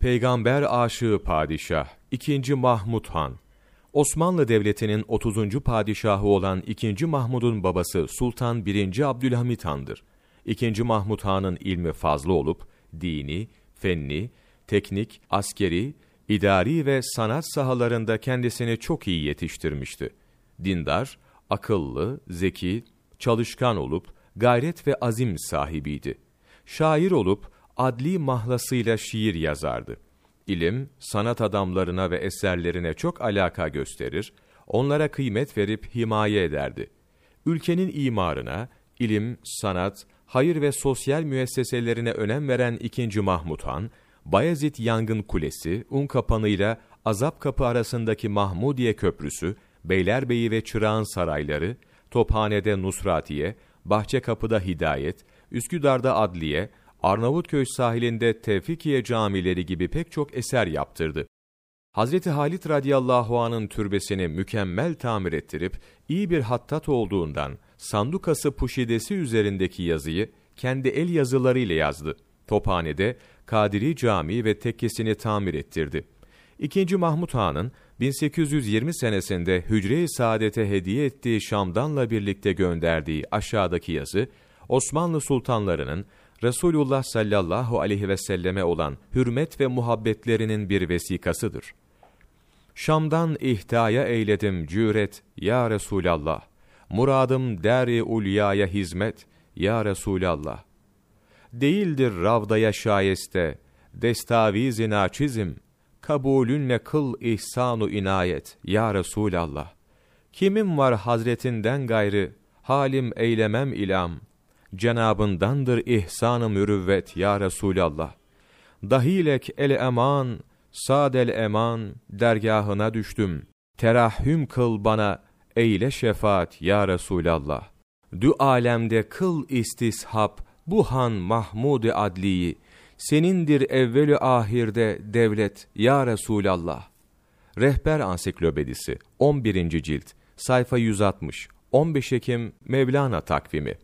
Peygamber aşığı padişah 2. Mahmud Han Osmanlı Devleti'nin 30. padişahı olan 2. Mahmud'un babası Sultan 1. Abdülhamit Han'dır. 2. Mahmud Han'ın ilmi fazla olup dini, fenni, teknik, askeri, idari ve sanat sahalarında kendisini çok iyi yetiştirmişti. Dindar, akıllı, zeki, çalışkan olup gayret ve azim sahibiydi. Şair olup adli mahlasıyla şiir yazardı. İlim, sanat adamlarına ve eserlerine çok alaka gösterir, onlara kıymet verip himaye ederdi. Ülkenin imarına, ilim, sanat, hayır ve sosyal müesseselerine önem veren 2. Mahmud Han, Bayezid Yangın Kulesi, Unkapanı Azap Kapı arasındaki Mahmudiye Köprüsü, Beylerbeyi ve Çırağan Sarayları, Tophane'de Nusratiye, Bahçekapı'da Hidayet, Üsküdar'da Adliye, Arnavutköy sahilinde Tevfikiye camileri gibi pek çok eser yaptırdı. Hazreti Halit radıyallahu anın türbesini mükemmel tamir ettirip iyi bir hattat olduğundan sandukası puşidesi üzerindeki yazıyı kendi el yazılarıyla yazdı. Tophane'de Kadiri Camii ve tekkesini tamir ettirdi. İkinci Mahmud Han'ın 1820 senesinde Hücre-i Saadet'e hediye ettiği Şam'danla birlikte gönderdiği aşağıdaki yazı, Osmanlı sultanlarının Resulullah sallallahu aleyhi ve selleme olan hürmet ve muhabbetlerinin bir vesikasıdır. Şam'dan ihtaya eyledim cüret ya Resulallah. Muradım der-i ulyaya hizmet ya Resulallah. Değildir ravdaya şayeste, destavizi kabulünle kıl ihsanu inayet ya Resulallah. Kimin var hazretinden gayrı, halim eylemem ilam, cenabındandır ihsan-ı mürüvvet ya Resulallah. Dahilek el eman, sadel eman, dergahına düştüm. Terahhüm kıl bana, eyle şefaat ya Resulallah. Dü alemde kıl istishab, bu han Mahmud-i Adli'yi, senindir evvelü ahirde devlet ya Resulallah. Rehber Ansiklopedisi 11. cilt sayfa 160 15 Ekim Mevlana takvimi